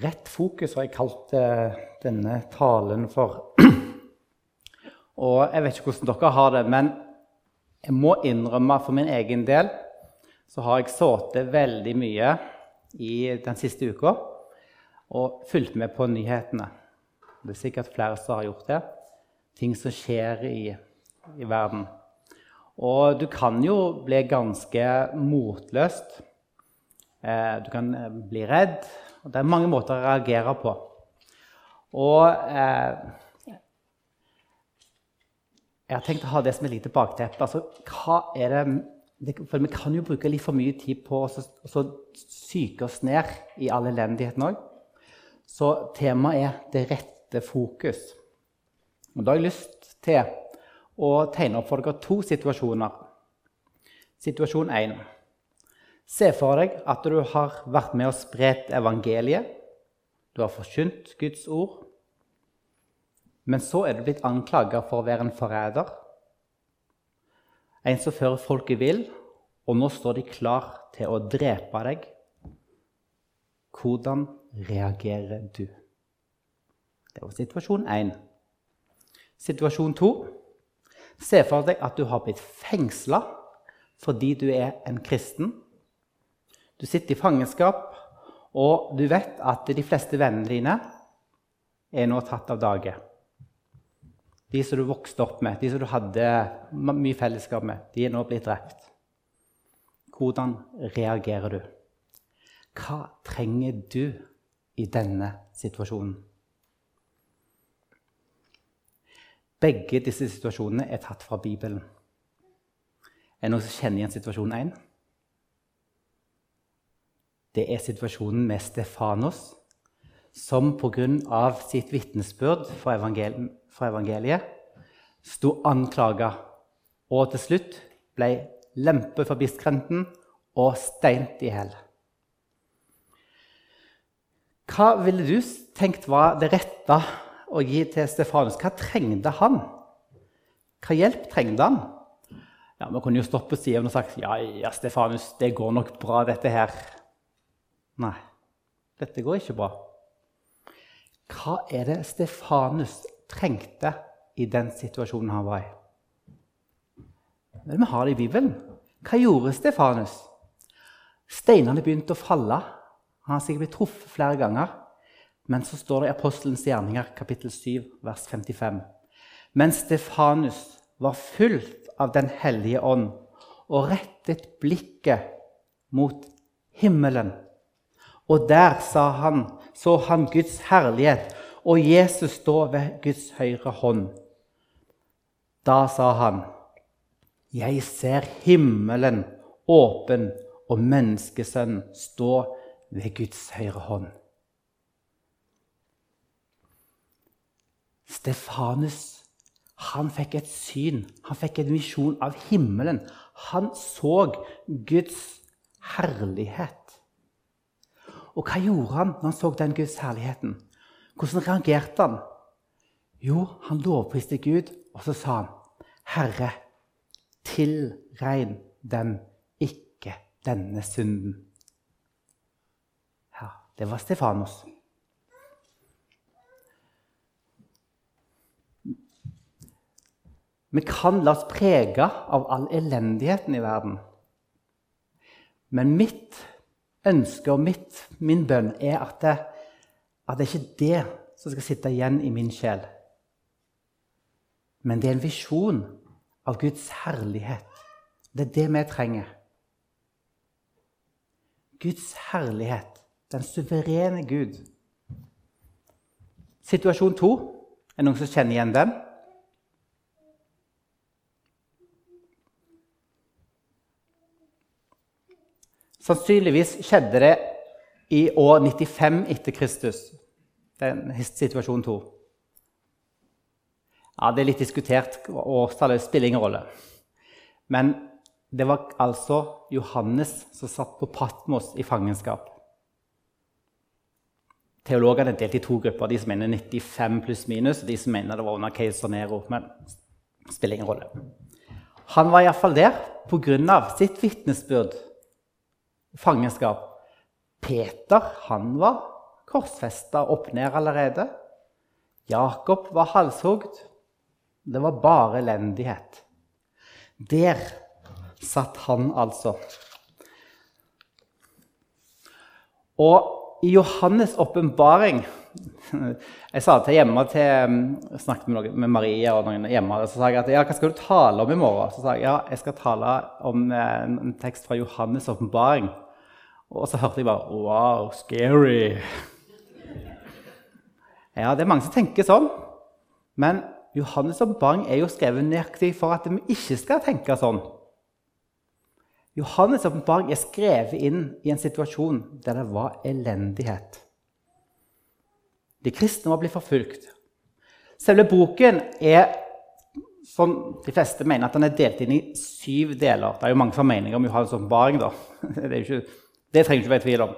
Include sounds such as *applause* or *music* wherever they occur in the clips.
Rett fokus har jeg kalt eh, denne talen for. *clears throat* Og jeg vet ikke hvordan dere har det, men jeg må innrømme for min egen del så har jeg sittet veldig mye i den siste uka og fulgt med på nyhetene. Det er sikkert flere som har gjort det. Ting som skjer i, i verden. Og du kan jo bli ganske motløst. Eh, du kan eh, bli redd. Og det er mange måter å reagere på. Og eh, jeg har tenkt å ha det som et lite bakteppe. Altså, For vi kan jo bruke litt for mye tid på å syke oss ned i all elendigheten òg. Så temaet er 'det rette fokus'. Og Da har jeg lyst til å tegne opp for dere to situasjoner. Situasjon 1. Se for deg at du har vært med og spredt evangeliet. Du har forkynt Guds ord. Men så er du blitt anklaga for å være en forræder. En som fører folket vill, og nå står de klar til å drepe deg. Hvordan reagerer du? Det var situasjon én. Situasjon to. Se for deg at du har blitt fengsla fordi du er en kristen. Du sitter i fangenskap, og du vet at de fleste vennene dine er nå tatt av dage. De som du vokste opp med, de som du hadde mye fellesskap med, de er nå blitt drept. Hvordan reagerer du? Hva trenger du i denne situasjonen? Begge disse situasjonene er tatt fra Bibelen. Er det noen som kjenner igjen situasjon 1? Det er situasjonen med Stefanos, som pga. sitt vitnesbyrd for, evangel for evangeliet sto anklaga og til slutt ble lempet for biskrenten og steint i hjel. Hva ville du tenkt var det rette å gi til Stefanus? Hva trengte han? Hva hjelp trengte han? Ja, Vi kunne jo stoppe på siden og sagt ja, ja, Stefanus, det går nok bra, dette her. Nei, dette går ikke bra. Hva er det Stefanus trengte i den situasjonen han var i? Men vi har det i Bibelen. Hva gjorde Stefanus? Steinene begynte å falle. Han har sikkert blitt truffet flere ganger. Men så står det i Apostelens gjerninger, kapittel 7, vers 55. Men Stefanus var fullt av Den hellige ånd og rettet blikket mot himmelen og der sa han, så han Guds herlighet og Jesus stå ved Guds høyre hånd. Da sa han, 'Jeg ser himmelen åpen og menneskesønnen stå ved Guds høyre hånd.' Stefanus han fikk et syn, han fikk en visjon av himmelen. Han så Guds herlighet. Og hva gjorde han når han så den Guds herligheten? Hvordan reagerte han? Jo, han lovpriste Gud, og så sa han, 'Herre, tilregn dem ikke denne synden.' Ja, det var Stefanos. Vi kan la oss prege av all elendigheten i verden. Men mitt ønske og mitt, min bønn er at det, at det er ikke det som skal sitte igjen i min sjel. Men det er en visjon av Guds herlighet. Det er det vi trenger. Guds herlighet, den suverene Gud. Situasjon to. Er det noen som kjenner igjen den? Sannsynligvis skjedde det i år 95 etter Kristus. Den situasjon to. Ja, Det er litt diskutert. Årstallet spiller ingen rolle. Men det var altså Johannes som satt på Patmos i fangenskap. Teologene er delt i to grupper. De som mener 95 pluss minus, og de som mener det var under keiser Nero. Men det spiller ingen rolle. Han var iallfall der pga. sitt vitnesbyrd fangenskap. Peter han var korsfesta opp ned allerede. Jakob var halshogd. Det var bare elendighet. Der satt han altså. Og i Johannes' åpenbaring Jeg sa til hjemme til, snakket med, noen, med Maria og noen hjemme. og Så sa jeg at ja, hva skal du tale om i morgen? Så sa jeg ja, jeg skal tale om en, en tekst fra Johannes' åpenbaring. Og så hørte jeg bare Wow, scary. Ja, det er mange som tenker sånn. Men Johannes' åpenbaring er jo skrevet nøyaktig for at vi ikke skal tenke sånn. Johannes' åpenbaring er skrevet inn i en situasjon der det var elendighet. De kristne var blitt forfulgt. Selve boken er som de fleste mener at den er delt inn i syv deler. Det er jo mange som har meninger om Johannes' åpenbaring. *laughs* Det, ikke, det trenger ikke være tvil om.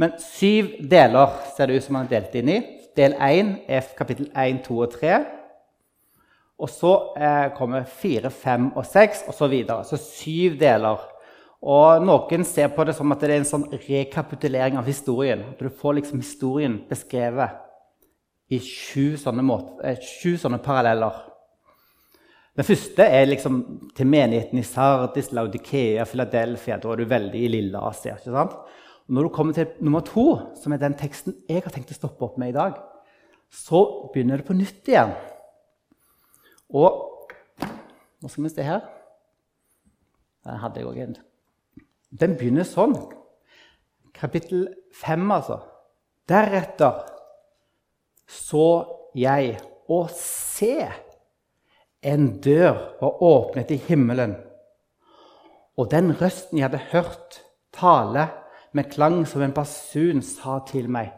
Men syv deler ser det ut som han er delt inn i. Del 1 er kapittel 1, 2 og 3. Og så eh, kommer 4, 5 og 6 osv. Så, videre. så syv deler. Og Noen ser på det som at det er en sånn rekapitulering av historien. At du får liksom historien beskrevet i sju sånne, måter, eh, sju sånne paralleller. Den første er liksom til menigheten i Sardis, Laudikea, Philadelphia. Da er du veldig i lille Asia. ikke sant? Og når du kommer til nummer to, som er den teksten jeg har tenkt å stoppe opp med i dag, så begynner det på nytt igjen. Og Nå skal vi se her. Den hadde jeg òg en. Den begynner sånn. Kapittel fem, altså. Deretter så jeg, og se, en dør var åpnet i himmelen. Og den røsten jeg hadde hørt tale med klang som en basun, sa til meg.: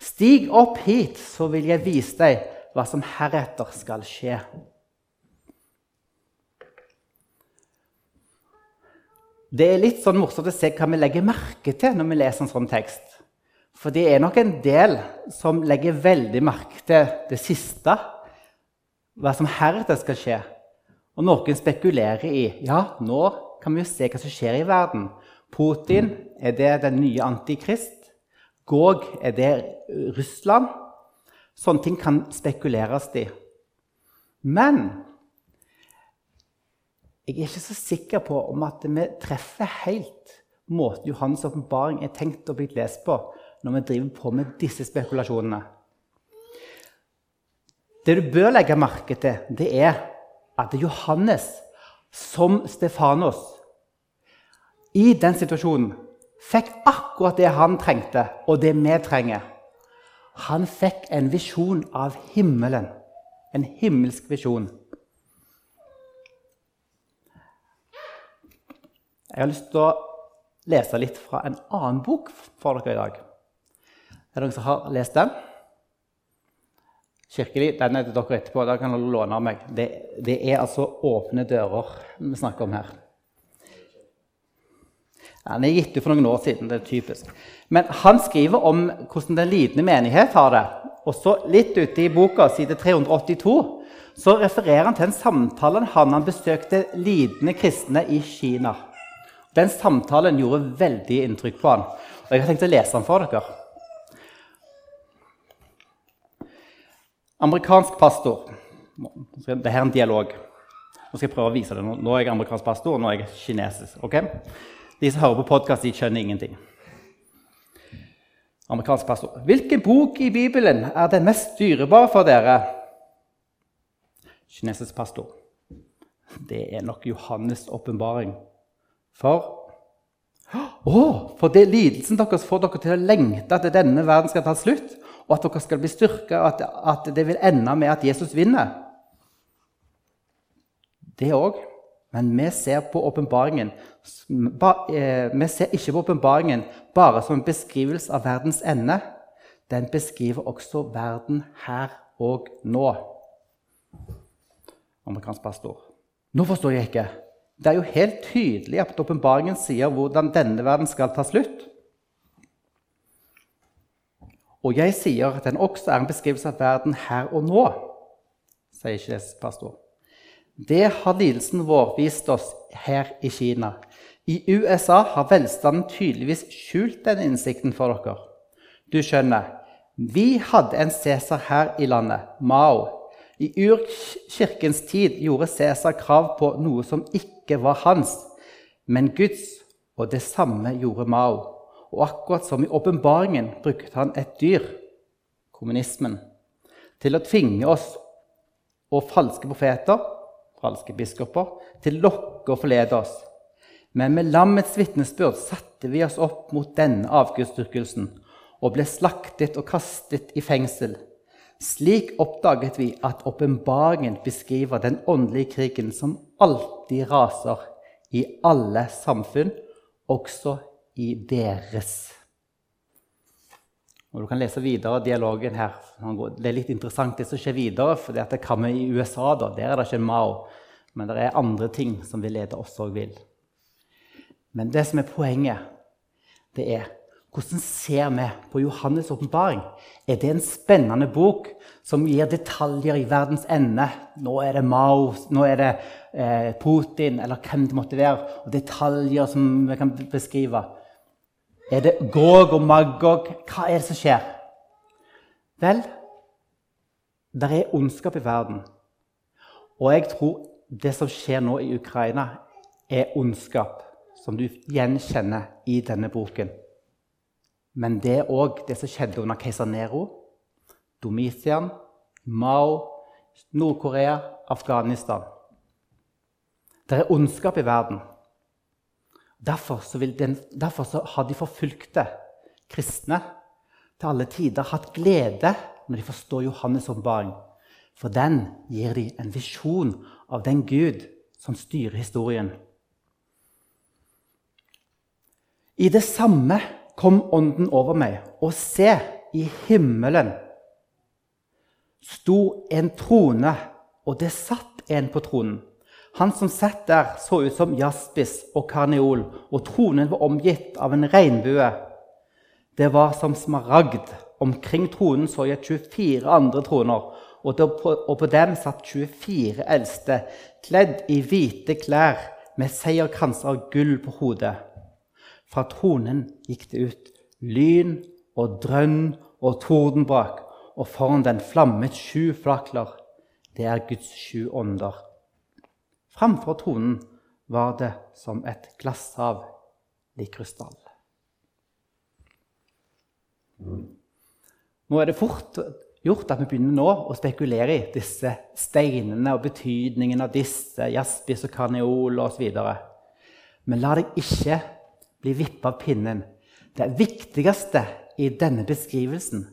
Stig opp hit, så vil jeg vise deg hva som heretter skal skje. Det er litt sånn morsomt å se hva vi legger merke til når vi leser en sånn tekst. For det er nok en del som legger veldig merke til det siste. Hva som heretter skal skje. Og noen spekulerer i ja, nå kan vi jo se hva som skjer i verden. Putin, er det den nye antikrist? Gog, er det Russland? Sånne ting kan spekuleres i. Men jeg er ikke så sikker på om at vi treffer helt måten Johannes' åpenbaring er tenkt å bli lest på når vi driver på med disse spekulasjonene. Det du bør legge merke til, det er at Johannes, som Stefanos, i den situasjonen fikk akkurat det han trengte, og det vi trenger. Han fikk en visjon av himmelen. En himmelsk visjon. Jeg har lyst til å lese litt fra en annen bok for dere i dag. Er det noen som har lest den? Kirkelig, Den er til dere etterpå. Da kan dere låne av meg. Det, det, er altså åpne dører vi snakker om her. Den er gitt ut for noen år siden. det er typisk. Men han skriver om hvordan den lidende menighet har det. Og så litt ute i boka, side 382, så refererer han til en samtale han, han besøkte lidende kristne i Kina. Den samtalen gjorde veldig inntrykk på han. Og Jeg har tenkt å lese den for dere. Amerikansk pastor. Dette er en dialog. Nå skal jeg prøve å vise det. Nå er jeg amerikansk pastor, og nå er jeg kinesisk. Okay? De som hører på podkast, skjønner ingenting. Amerikansk pastor. Hvilken bok i Bibelen er den mest dyrebare for dere? Kinesisk pastor. Det er nok Johannes' åpenbaring. For oh, for det lidelsen deres får dere til å lengte at denne verden skal ta slutt, og at dere skal bli styrka, og at, at, det vil ende med at Jesus vinner. Det òg. Men vi ser på eh, Vi ser ikke på åpenbaringen bare som en beskrivelse av verdens ende. Den beskriver også verden her og nå. Amerikansk pastor. Nå forstår jeg ikke. Det er jo helt tydelig at åpenbaringen sier hvordan denne verden skal ta slutt. Og jeg sier at den også er en beskrivelse av verden her og nå, sier ikke Jesus pastor. Det har lidelsen vår vist oss her i Kina. I USA har velstanden tydeligvis skjult den innsikten for dere. Du skjønner, Vi hadde en Cæsar her i landet, Mao. I urkirkens tid gjorde Cæsar krav på noe som ikke var hans, men Guds, og det samme gjorde Mao. Og akkurat som i åpenbaringen brukte han et dyr, kommunismen, til å tvinge oss og falske profeter, falske biskoper, til å lokke og forlede oss. Men med lammets vitnesbyrd satte vi oss opp mot denne avgudsdyrkelsen og ble slaktet og kastet i fengsel. Slik oppdaget vi at åpenbaringen beskriver den åndelige krigen som alltid raser i alle samfunn, også i deres. Og Du kan lese videre dialogen her. Det er litt interessant det som skjer videre. for det kan vi i USA. da, Der er det ikke Mao. Men det er andre ting som vi leder oss og vil. Men det som er poenget, det er hvordan ser vi på Johannes' åpenbaring? Er det en spennende bok som gir detaljer i verdens ende? Nå er det Mao, nå er det eh, Putin, eller hvem det måtte være. Og detaljer som vi kan beskrive. Er det Gog og Magog? Hva er det som skjer? Vel, det er ondskap i verden. Og jeg tror det som skjer nå i Ukraina, er ondskap som du gjenkjenner i denne boken. Men det er òg det som skjedde under keiser Nero, Domitian, Mao, Nord-Korea, Afghanistan. Det er ondskap i verden. Derfor, den, derfor har de forfulgte kristne til alle tider hatt glede når de forstår Johannes' åpenbaring. For den gir de en visjon av den Gud som styrer historien. I det samme kom Ånden over meg, og se, i himmelen sto en trone, og det satt en på tronen. Han som satt der, så ut som jaspis og karneol, og tronen var omgitt av en regnbue. Det var som smaragd. Omkring tronen så jeg 24 andre troner, og på, dem satt 24 eldste, kledd i hvite klær med seierkranser av gull på hodet. Fra tronen gikk det ut lyn og drønn og tordenbrak, og foran den flammet sju flakler. Det er Guds sju ånder. Framfor tronen var det som et glasshav i krystall. Nå er det fort gjort at vi begynner nå å spekulere i disse steinene og betydningen av disse, jaspis og karneol osv. Men la deg ikke bli vippet av pinnen. Det viktigste i denne beskrivelsen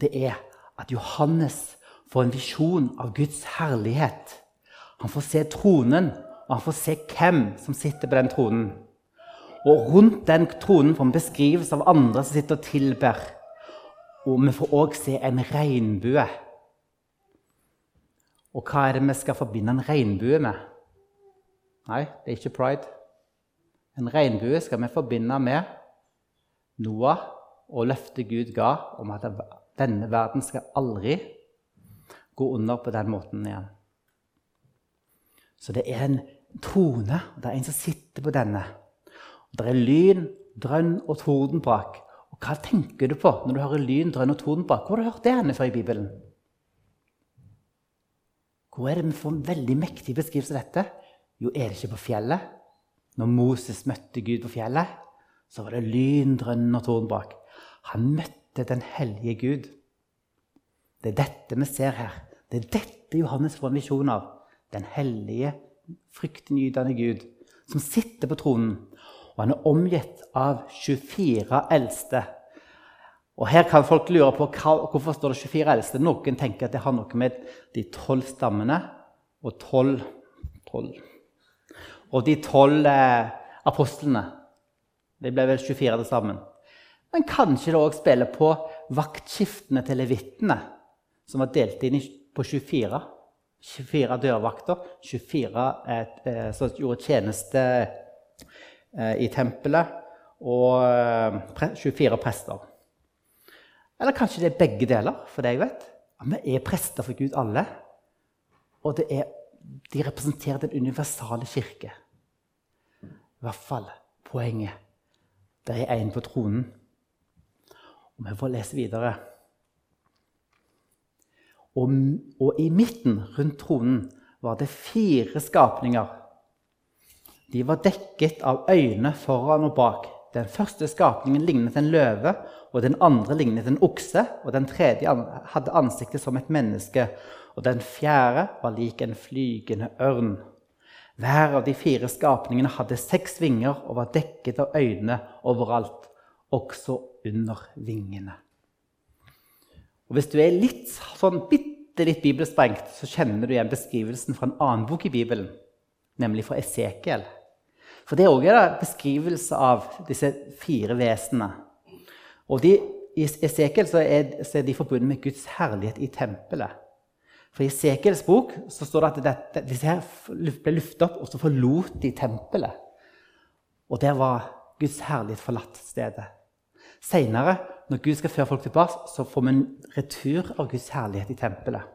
det er at Johannes får en visjon av Guds herlighet. Han får se tronen, og han får se hvem som sitter på den tronen. Og rundt den tronen får vi beskrivelse av andre som sitter og tilber. Og vi får òg se en regnbue. Og hva er det vi skal forbinde en regnbue med? Nei, det er ikke pride. En regnbue skal vi forbinde med Noah og løftet Gud ga om at denne verden skal aldri gå under på den måten igjen. Så det er en trone, og det er en som sitter på denne. Og det er lyn, drønn og tordenbrak. Og hva tenker du på når du hører lyn, drønn og tordenbrak? Hvor har du hørt det henne før i Bibelen? Hvor er det vi får en veldig mektig beskrivelse av dette? Jo, er det ikke på fjellet? Når Moses møtte Gud på fjellet, så var det lyn, drønn og tordenbrak. Han møtte den hellige Gud. Det er dette vi ser her. Det er dette Johannes får en visjon av. Den hellige, fryktinngytende Gud som sitter på tronen. Og han er omgitt av 24 eldste. Og Her kan folk lure på hvorfor står det 24 eldste. Noen tenker at det har noe med de tolv stammene og tolv og de tolv eh, apostlene. Det ble vel 24 til sammen. Men kanskje det òg spiller på vaktskiftene til levittene, som var delt inn på 24. 24 dørvakter, 24 et, eh, som gjorde tjeneste eh, i tempelet, og eh, pre 24 prester. Eller kanskje det er begge deler, for det jeg vet. Vi er prester for Gud alle. Og er de representerer den universale kirke. I hvert fall poenget. Det er en på tronen. Og Vi får lese videre. Og, og i midten, rundt tronen, var det fire skapninger. De var dekket av øyne foran og bak. Den første skapningen lignet en løve, og den andre lignet en okse, og den tredje hadde ansiktet som et menneske, og den fjerde var lik en flygende ørn. Hver av de fire skapningene hadde seks vinger og var dekket av øyne overalt, også under vingene. Og Hvis du er litt sånn bitte litt bibelsprengt, så kjenner du igjen beskrivelsen fra en annen bok i Bibelen, nemlig fra Esekiel. For det er òg en beskrivelse av disse fire vesenene. Og de, I Esekiel så er, så er de forbundet med Guds herlighet i tempelet. For I Esekiels bok så står det at dette, disse her ble luftet opp, og så forlot de tempelet. Og der var Guds herlighet forlatt stedet. Seinere, når Gud skal føre folk tilbake, så får vi en retur av Guds herlighet i tempelet.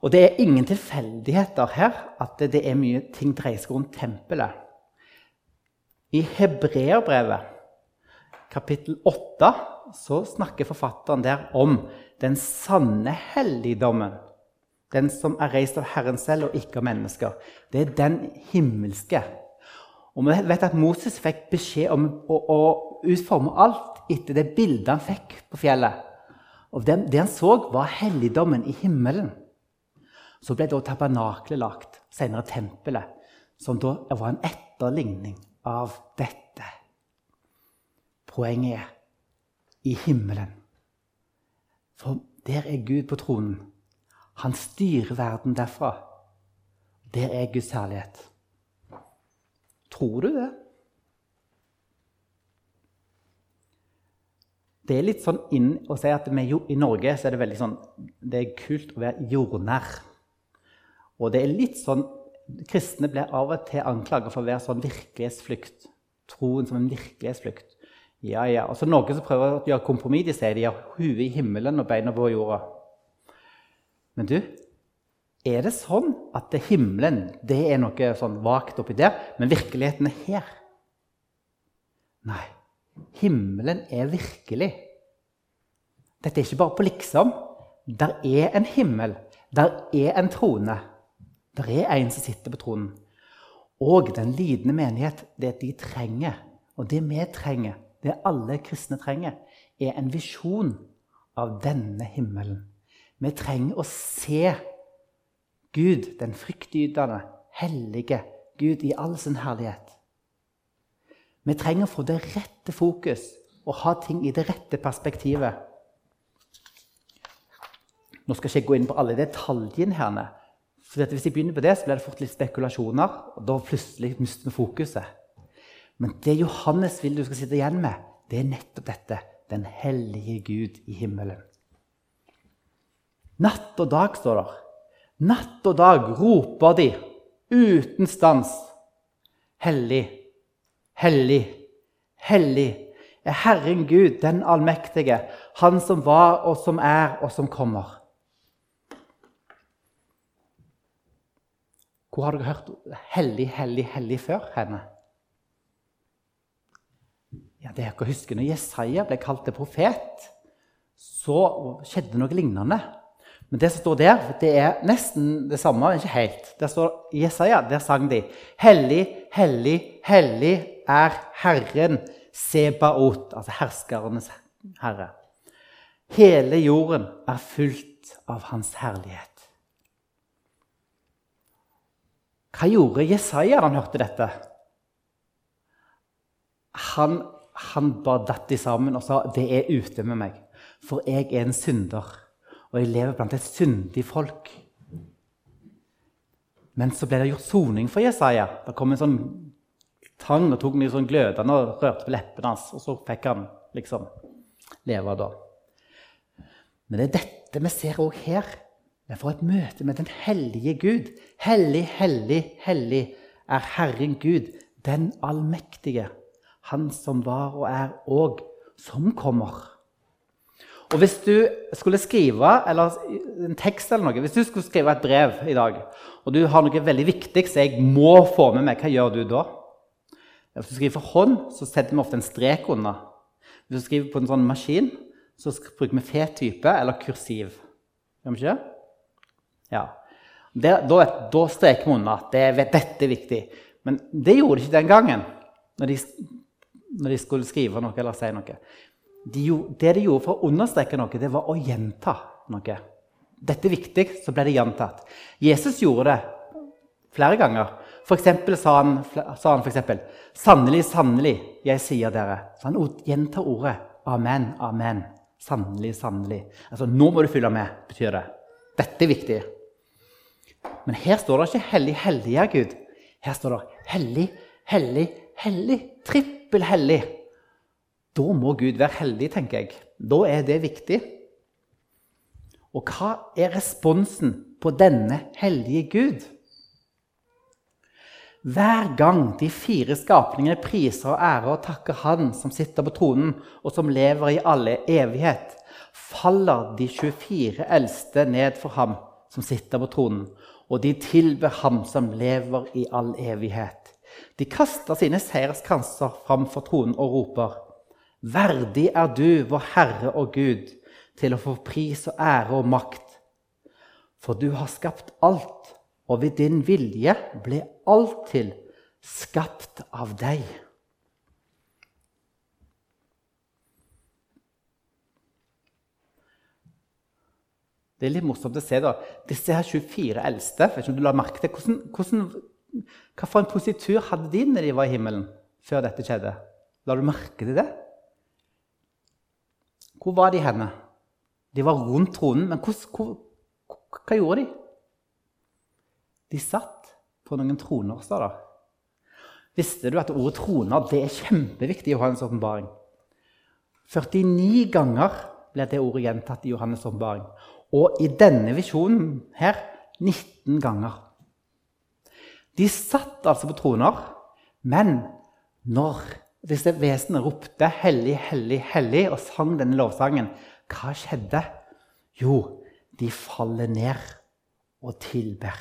Og det er ingen tilfeldigheter her at det er mye ting dreier seg rundt tempelet. I Hebreerbrevet, kapittel 8, så snakker forfatteren der om den sanne helligdommen. Den som er reist av Herren selv og ikke av mennesker. Det er den himmelske. Og vi vet at Moses fikk beskjed om å, å utforme alt etter det bildet han fikk på fjellet. Og det, det han så, var helligdommen i himmelen. Så ble da tabernaklet lagt, senere tempelet, som da var en etterligning av dette. Poenget er i himmelen for der er Gud på tronen. Han styrer verden derfra. Der er Guds herlighet. Tror du det? Det er litt sånn inn å si at vi, i Norge så er det veldig sånn, det er kult å være jordnær. Og det er litt sånn Kristne blir av og til anklaget for å være sånn virkelighetsflukt. Troen som en virkelighetsflukt. Ja, ja. Og så noen som prøver å gjøre kompromiss. De sier de har huet i himmelen og beina på jorda. Men du, er det sånn at himmelen det er noe sånn vagt oppi der, men virkeligheten er her? Nei. Himmelen er virkelig. Dette er ikke bare på liksom. Der er en himmel. Der er en trone. Der er en som sitter på tronen. Og den lidende menighet, det de trenger, og det vi trenger, det alle kristne trenger, er en visjon av denne himmelen. Vi trenger å se Gud, den fryktdydende, hellige Gud i all sin herlighet. Vi trenger å få det rette fokus og ha ting i det rette perspektivet. Nå skal jeg ikke gå inn på alle detaljene her. For hvis jeg begynner på det, så blir det fort litt spekulasjoner. og Da plutselig mister vi fokuset. Men det Johannes vil du skal sitte igjen med, det er nettopp dette den hellige Gud i himmelen. Natt og dag, står der. Natt og dag roper de uten stans. Hellig, hellig, hellig er Herren Gud, den allmektige, Han som var og som er og som kommer. Hvor har dere hørt 'hellig, hellig, hellig' før? henne? Ja, det dere husker Når Jesaja ble kalt til profet, så skjedde noe lignende. Men det som står der, det er nesten det samme, men ikke helt. Der står Jesaja, der sang de Hellig, hellig, hellig er Herren Sebaot, altså herskernes herre. Hele jorden er fullt av hans herlighet. Hva gjorde Jesaja da han hørte dette? Han han bare datt i sammen og sa det er ute med meg. For jeg er en synder, og jeg lever blant et syndig folk. Men så ble det gjort soning for Jesaja. Det kom en sånn tang og tok meg sånn glødende og rørte på leppene hans. Og så fikk han liksom leve da. Men det er dette vi ser òg her. Vi får et møte med den hellige Gud. Hellig, hellig, hellig er Herren Gud, den allmektige. Han som var og er, og som kommer. Og Hvis du skulle skrive eller en tekst eller noe, hvis du skulle skrive et brev i dag, og du har noe veldig viktig som jeg må få med meg, hva gjør du da? Hvis du skriver for hånd, så setter vi ofte en strek under. Hvis du skriver på en sånn maskin, så bruker vi fet type eller kursiv. Gjør vi ikke? Ja. Det, da, da streker vi unna. det, dette er viktig. Men det gjorde de ikke den gangen, når de, når de skulle skrive noe eller si noe. De, det de gjorde for å understreke noe, det var å gjenta noe. Dette er viktig, så ble det gjentatt. Jesus gjorde det flere ganger. For sa han, sa han eksempel, 'Sannelig, sannelig, jeg sier dere.' Så han gjentar ordet 'Amen, amen'. Sannelig, sannelig. Altså, nå må du følge med, betyr det. Dette er viktig. Men her står det ikke 'hellig, hellige Gud'. Her står det 'hellig, hellig, hellig'. Trippel hellig. Da må Gud være heldig, tenker jeg. Da er det viktig. Og hva er responsen på denne hellige Gud? Hver gang de fire skapningene priser og ærer og takker Han som sitter på tronen, og som lever i alle evighet, faller de 24 eldste ned for ham som sitter på tronen, og de tilber ham som lever i all evighet. De kaster sine seierskranser fram for tronen og roper:" Verdig er du, vår Herre og Gud, til å få pris og ære og makt. For du har skapt alt, og ved din vilje ble alt til skapt av deg. Det er litt morsomt å se da, disse her 24 eldste. vet ikke om du la merke til, hvordan, hvordan, Hva for en positur hadde de når de var i himmelen før dette skjedde? La du merke til det? Hvor var de henne? De var rundt tronen, men hvor, hvor, hva gjorde de? De satt på noen troner, står det. Visste du at ordet troner det er kjempeviktig i Johannes' åpenbaring? 49 ganger ble det ordet gjentatt i Johannes' åpenbaring. Og i denne visjonen her 19 ganger. De satt altså på troner, men når disse vesenene ropte 'Hellig, hellig, hellig' og sang denne lovsangen, hva skjedde? Jo, de faller ned og tilber.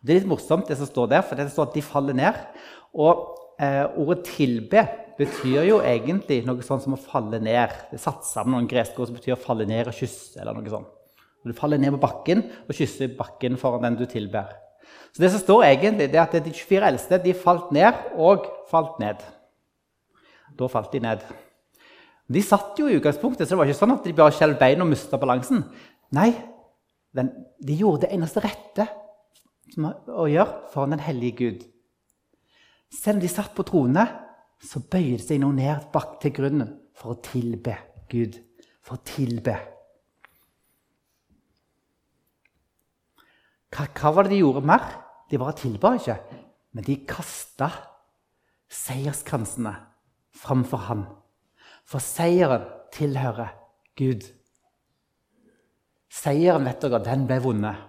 Det er litt morsomt, det som står der, for det står at de faller ned. Og eh, ordet 'tilbe' betyr jo egentlig noe sånt som å falle ned. Det er satt sammen noen greske ord som betyr å falle ned og kysse. eller noe sånt. Du faller ned på bakken og kysser bakken foran den du tilber. Så det som står egentlig, det er at de 24 eldste de falt ned og falt ned. Da falt de ned. De satt jo i utgangspunktet, så det var ikke sånn at de bare skjelv bein og mista balansen. Nei, den, de gjorde det eneste rette å gjøre foran den hellige Gud. Selv om de satt på trone, så bøyde de seg nå ned bak til grunnen for å tilbe Gud. For å tilbe. Hva, hva var det de gjorde mer? De bare tilba ikke, men de kasta seierskransene framfor Han. For seieren tilhører Gud. Seieren vet dere, den ble vunnet.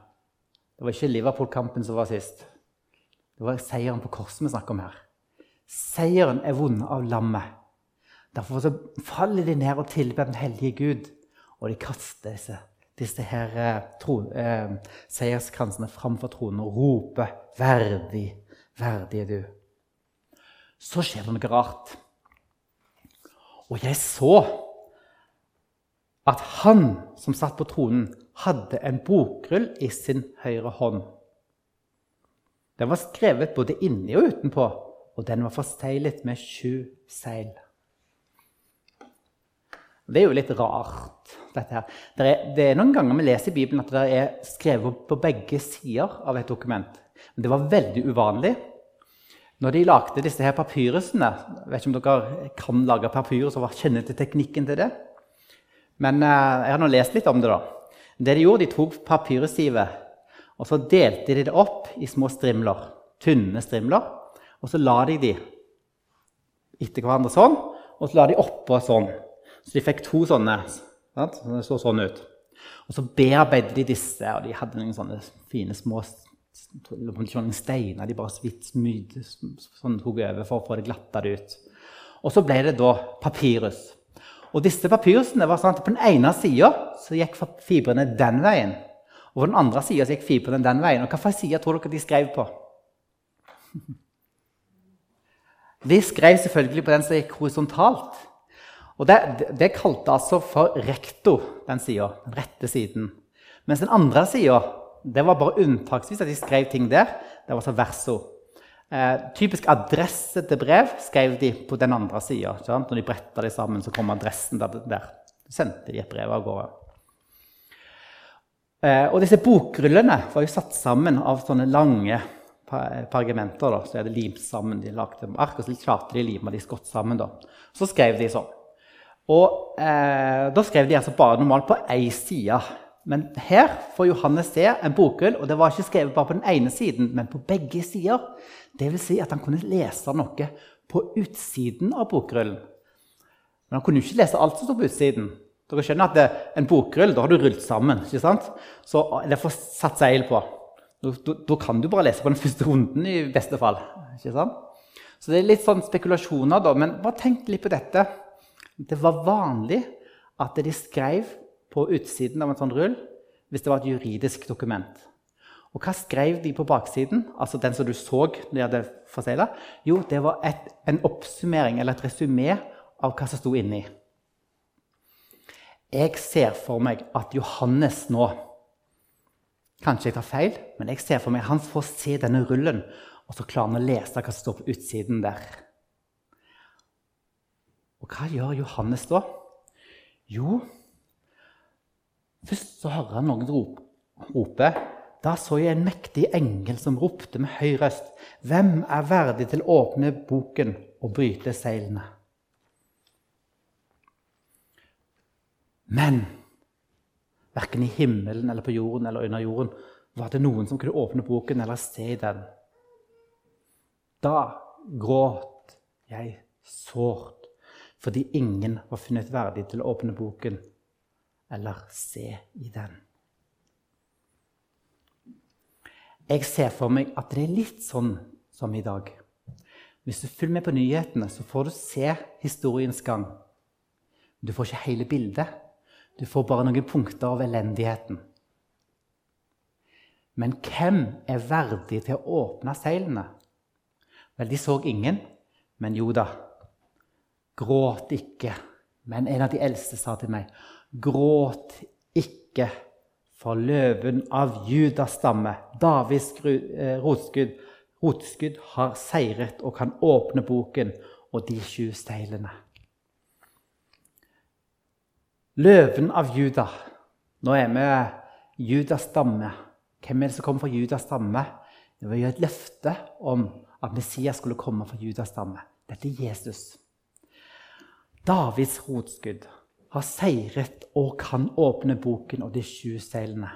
Det var ikke Liverpool-kampen som var sist. Det var seieren på korset vi snakker om her. Seieren er vunnet av lammet. Derfor så faller de ned og tilber den hellige Gud. Og de kaster disse, disse her, eh, tro, eh, seierskransene framfor tronen og roper 'Verdig, verdig er du'. Så skjer det noe rart. Og jeg så at han som satt på tronen, hadde en bokrull i sin høyre hånd. Den var skrevet både inni og utenpå, og den var forseglet med sju seil. Det er jo litt rart, dette her. Det er, det er, noen ganger vi leser i Bibelen at det er skrevet på begge sider av et dokument. Men det var veldig uvanlig. Når de lagde disse her papyrusene vet ikke om dere kan lage papyrus og kjenner til teknikken til det. Men eh, jeg har nå lest litt om det. da. Det De gjorde, de tok papyrussivet og så delte de det opp i små strimler. Tynne strimler. Og så la de de etter hverandre sånn, og så la de oppå sånn. Så de fikk to sånne. Sant? Så det så sånn ut. Og så bearbeidet de disse, og de hadde noen sånne fine små noen steiner de bare så vidt smydde, sånn tok over for å få det glattere ut. Og så ble det da papyrus. Og disse papyrusene var sånn at På den ene sida gikk fibrene den veien. Og på den andre sida gikk fibrene den veien. Og Hvilken side tror dere de skrev på? *laughs* De skrev selvfølgelig på den som gikk horisontalt. Og Det, det kalte altså for recto, den sida. Den rette siden. Mens den andre sida det var bare unntaksvis at de skrev ting der. Det var så verso. Eh, typisk adresse til brev skrev de på den andre sida. Når de bretta de sammen, så kom adressen der. der. Så sendte de et brev av gårde. Eh, og disse bokrullene var jo satt sammen av sånne lange pergamenter. Da. Så er det limt sammen. De lagde ark, og så klarte de å lime de godt sammen. Da. Så skrev de sånn. Og eh, Da skrev de altså bare normalt på én side. Men her får Johannes se en bokrull, og det var ikke skrevet bare på den ene siden, men på begge sider. Vil si at han kunne lese noe på utsiden av bokrullen. Men han kunne ikke lese alt som sto på utsiden. Dere skjønner at det, En bokrull da har du rullet sammen. ikke sant? Så det får satt seil på. Da kan du bare lese på den første runden i beste fall. ikke sant? Så det er litt sånn spekulasjoner, da. Men bare tenk litt på dette. Det var vanlig at de skrev på utsiden av en sånn rull hvis det var et juridisk dokument. Og hva skrev de på baksiden, altså den som du så de hadde forsegla? Jo, det var et, en oppsummering eller et resymé av hva som sto inni. Jeg ser for meg at Johannes nå Kanskje jeg tar feil, men jeg ser for meg han får se denne rullen, og så klarer han å lese hva som står på utsiden der. Og hva gjør Johannes da? Jo, først så hører han noen rope. Da så jeg en mektig engel som ropte med høy røst. Hvem er verdig til å åpne boken og bryte seilene? Men verken i himmelen eller på jorden eller under jorden var det noen som kunne åpne boken eller se i den. Da gråt jeg sårt fordi ingen var funnet verdig til å åpne boken eller se i den. Jeg ser for meg at det er litt sånn som i dag. Hvis du følger med på nyhetene, så får du se historiens gang. Du får ikke hele bildet. Du får bare noen punkter av elendigheten. Men hvem er verdig til å åpne seilene? Vel, de så ingen, men jo da. Gråt ikke. Men en av de eldste sa til meg, gråt ikke, for løven av Judas stamme, Davids eh, rotskudd, rotskudd, har seiret og kan åpne boken og de sju steilene. Løven av Juda. Nå er vi Judas stamme. Hvem er det som kommer fra Judas stamme? Det var jo et løfte om at Messias skulle komme fra Judas stamme. Dette er Jesus. Davids rotskudd har seiret og kan åpne boken og de sju seilene.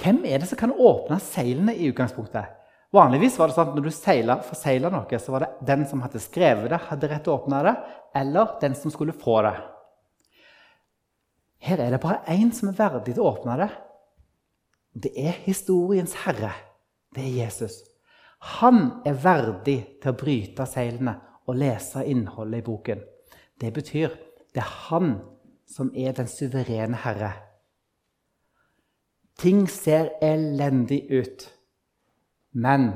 Hvem er det som kan åpne seilene i utgangspunktet? Vanligvis var det sånn at Når du seiler, forsegla noe, så var det den som hadde skrevet det, hadde rett til å åpne det, eller den som skulle få det. Her er det bare én som er verdig til å åpne det. Det er historiens herre. Det er Jesus. Han er verdig til å bryte seilene og lese innholdet i boken. Det betyr det er han som er den suverene herre. Ting ser elendig ut, men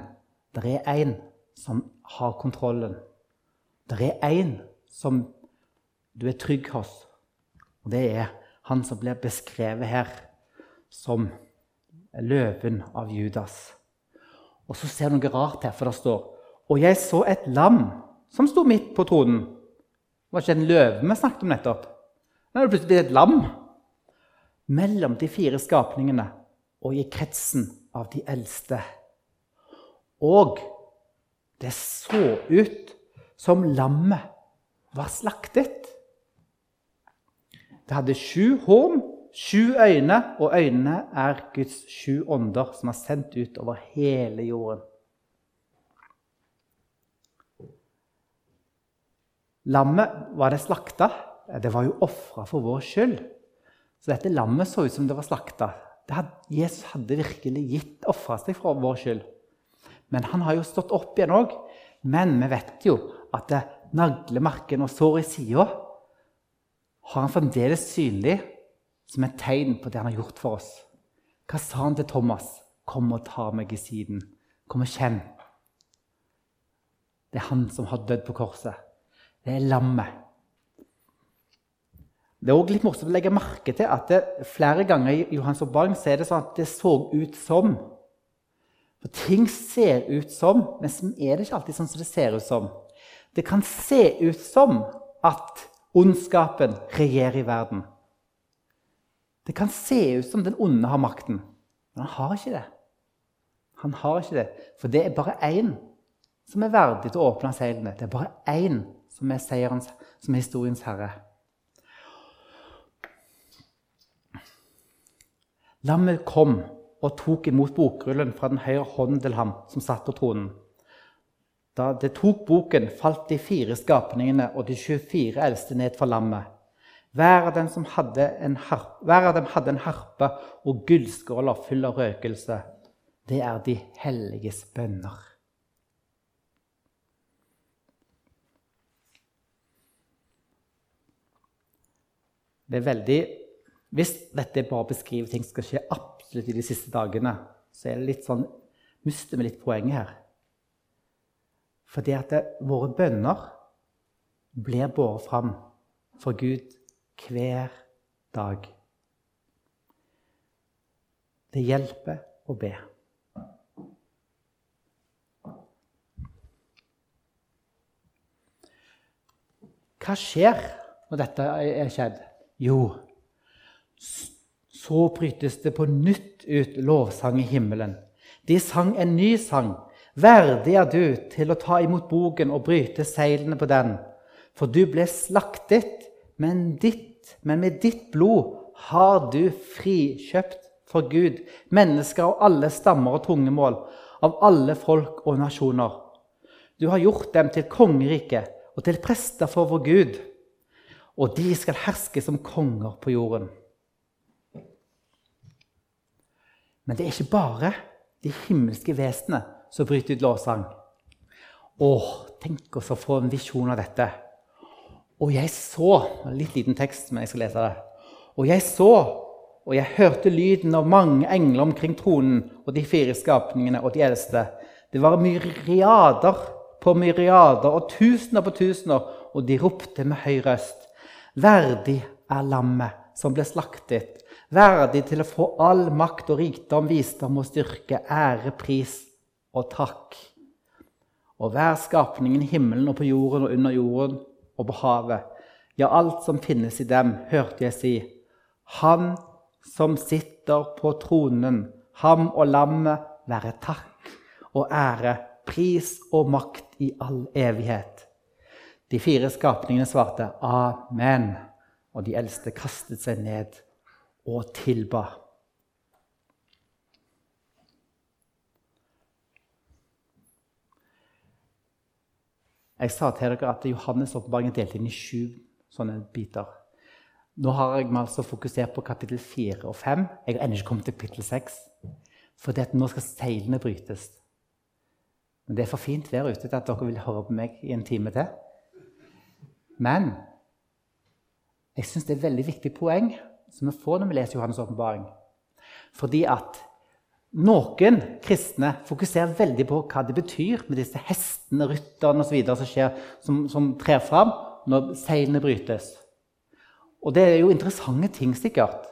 det er én som har kontrollen. Det er én som du er trygg hos, og det er han som blir beskrevet her som løven av Judas. Og så ser du noe rart her, for det står Og jeg så et lam som sto midt på tronen. Det var ikke en løve vi snakket om nettopp. Nå er det plutselig et lam. Mellom de fire skapningene og i kretsen av de eldste. Og det så ut som lammet var slaktet. Det hadde sju horn, sju øyne, og øynene er Guds sju ånder som er sendt ut over hele jorden. Lammet, var det slakta? Det var jo ofra for vår skyld. Så dette lammet så ut som det var slakta. Jesus hadde virkelig gitt ofra seg for vår skyld. Men han har jo stått opp igjen òg. Men vi vet jo at naglemarken og sår i sida har han fremdeles synlig som et tegn på det han har gjort for oss. Hva sa han til Thomas? 'Kom og ta meg i siden. Kom og kjenn.' Det er han som har dødd på korset. Det er lammet. Det er også litt morsomt å legge merke til at det, flere ganger i Johans oppbaring så er det sånn at det så ut som. For ting ser ut som, men så er det ikke alltid sånn som det ser ut som. Det kan se ut som at ondskapen regjerer i verden. Det kan se ut som den onde har makten, men han har ikke det. Han har ikke det, For det er bare én som er verdig til å åpne seilene. Det er bare én som er, seierens, som er historiens herre. Lammet kom og tok imot bokrullen fra den høyre hånden til ham som satt på tronen. Da det tok boken, falt de fire skapningene og de 24 eldste ned for lammet. Hver av dem, hadde en hver av dem hadde en harpe og gullskåler full av røkelse. Det er de helliges bønner. Det er veldig hvis dette bare beskriver ting som skal skje absolutt i de siste dagene, så er det litt sånn, mister vi litt poenget her. Fordi at det, våre bønner blir båret fram for Gud hver dag. Det hjelper å be. Hva skjer når dette er skjedd? Jo, så brytes det på nytt ut lovsang i himmelen. De sang en ny sang. Verdig er du til å ta imot boken og bryte seilene på den. For du ble slaktet, men, ditt, men med ditt blod har du frikjøpt for Gud mennesker av alle stammer og tungemål, av alle folk og nasjoner. Du har gjort dem til kongerike og til prester for vår Gud, og de skal herske som konger på jorden. Men det er ikke bare de himmelske vesenene som bryter ut lovsang. Åh, tenk oss å få en visjon av dette. Og jeg så Litt liten tekst, men jeg skal lese det. Og jeg så, og jeg hørte lyden av mange engler omkring tronen og de fire skapningene og de eldste. Det var myriader på myriader og tusener på tusener, og de ropte med høy røst. Verdig er lammet som ble slaktet verdig til å få all makt og rikdom, visdom og styrke, ære, pris og takk. Og hver skapningen i himmelen og på jorden og under jorden og på havet, ja, alt som finnes i dem, hørte jeg si, Han som sitter på tronen, ham og lammet være takk og ære, pris og makt i all evighet. De fire skapningene svarte amen, og de eldste kastet seg ned og tilba. Jeg sa til dere at Johannes' åpenbaring er delt inn i sju sånne biter. Nå har jeg meg altså fokusert på kapittel 4 og 5. Jeg har ennå ikke kommet til kapittel 6. For nå skal seilene brytes. Men Det er for fint vær ute til at dere vil høre på meg i en time til. Men jeg syns det er et veldig viktig poeng som vi får når vi leser Johannes' åpenbaring. Fordi at noen kristne fokuserer veldig på hva det betyr med disse hestene, rytterne osv. Som, som, som trer fram når seilene brytes. Og det er jo interessante ting, sikkert.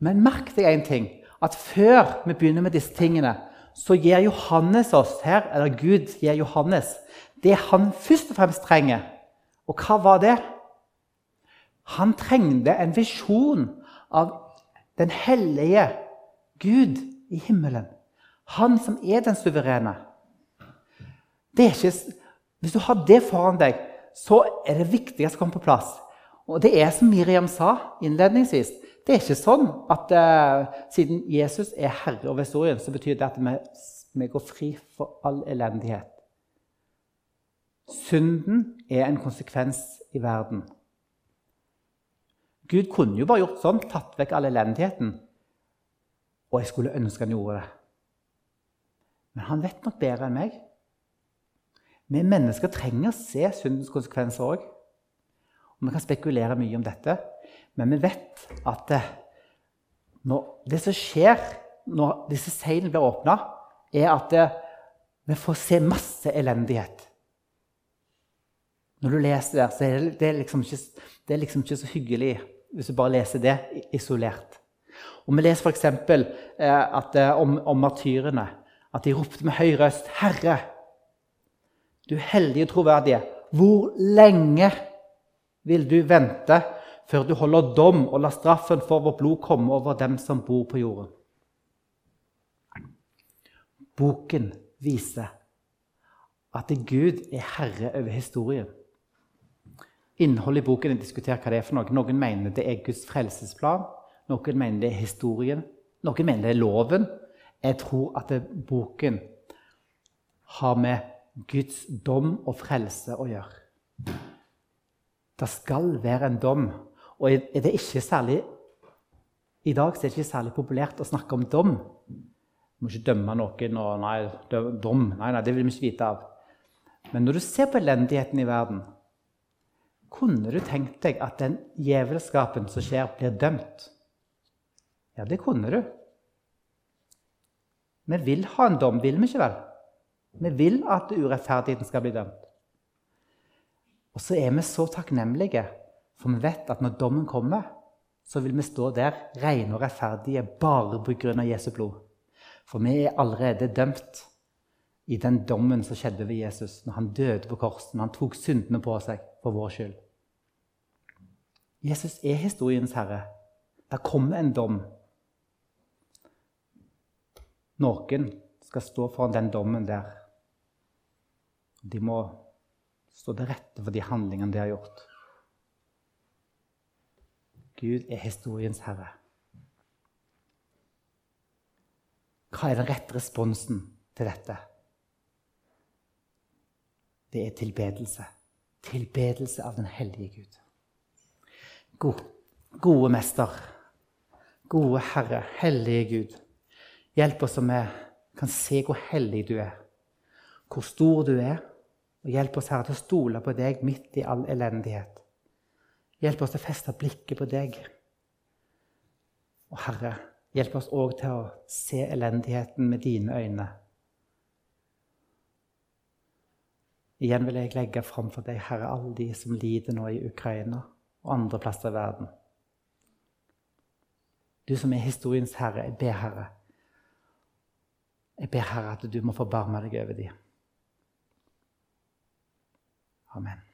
Men merk deg én ting. At før vi begynner med disse tingene, så gir Johannes oss her, eller Gud gir Johannes, det han først og fremst trenger. Og hva var det? Han trengte en visjon av den hellige Gud i himmelen. Han som er den suverene. Er ikke, hvis du har det foran deg, så er det viktigste å komme på plass. Og det er som Miriam sa innledningsvis. Det er ikke sånn at uh, siden Jesus er herre over historien, så betyr det at vi, vi går fri for all elendighet. Synden er en konsekvens i verden. Gud kunne jo bare gjort sånn, tatt vekk all elendigheten. Og jeg skulle ønske han gjorde det. Men han vet nok bedre enn meg. Vi mennesker trenger å se syndens konsekvenser òg. Vi kan spekulere mye om dette, men vi vet at det, det som skjer når disse seilene blir åpna, er at det, vi får se masse elendighet. Når du leser der, så er det, det, liksom ikke, det er liksom ikke så hyggelig hvis du bare leser det isolert. Og Vi leser f.eks. Eh, om, om martyrene at de ropte med høy røst 'Herre, du heldige og troverdige, hvor lenge vil du vente før du holder dom og lar straffen for vårt blod komme over dem som bor på jorden?' Boken viser at Gud er herre over historien. Innholdet i boken er diskutert hva det er for noe. Noen mener det er Guds frelsesplan. Noen mener det er historien. Noen mener det er loven. Jeg tror at boken har med Guds dom og frelse å gjøre. Det skal være en dom. Og er det ikke særlig I dag er det ikke særlig populært å snakke om dom. Du må ikke dømme noen og nei, dom. Nei, nei, det vil vi ikke vite av. Men når du ser på elendigheten i verden, kunne du tenkt deg at den djevelskapen som skjer, blir dømt? Ja, det kunne du. Vi vil ha en dom, vil vi ikke vel? Vi vil at urettferdigheten skal bli dømt. Og så er vi så takknemlige, for vi vet at når dommen kommer, så vil vi stå der rene og rettferdige bare pga. Jesu blod. For vi er allerede dømt i den dommen som skjedde ved Jesus når han døde på korset, når han tok syndene på seg for vår skyld. Jesus er historiens herre. Det kommer en dom. Noen skal stå foran den dommen der. De må stå til rette for de handlingene de har gjort. Gud er historiens herre. Hva er den rette responsen til dette? Det er tilbedelse. Tilbedelse av den hellige Gud. God, gode Mester, gode Herre, hellige Gud. Hjelp oss så vi kan se hvor hellig du er, hvor stor du er. Og hjelp oss, Herre, til å stole på deg midt i all elendighet. Hjelp oss til å feste blikket på deg. Og Herre, hjelp oss òg til å se elendigheten med dine øyne. Igjen vil jeg legge fram for deg, Herre, alle de som lider nå i Ukraina og andre plasser i verden. Du som er historiens herre, jeg ber, Herre. Jeg ber, Herre, at du må forbarme deg over dem. Amen.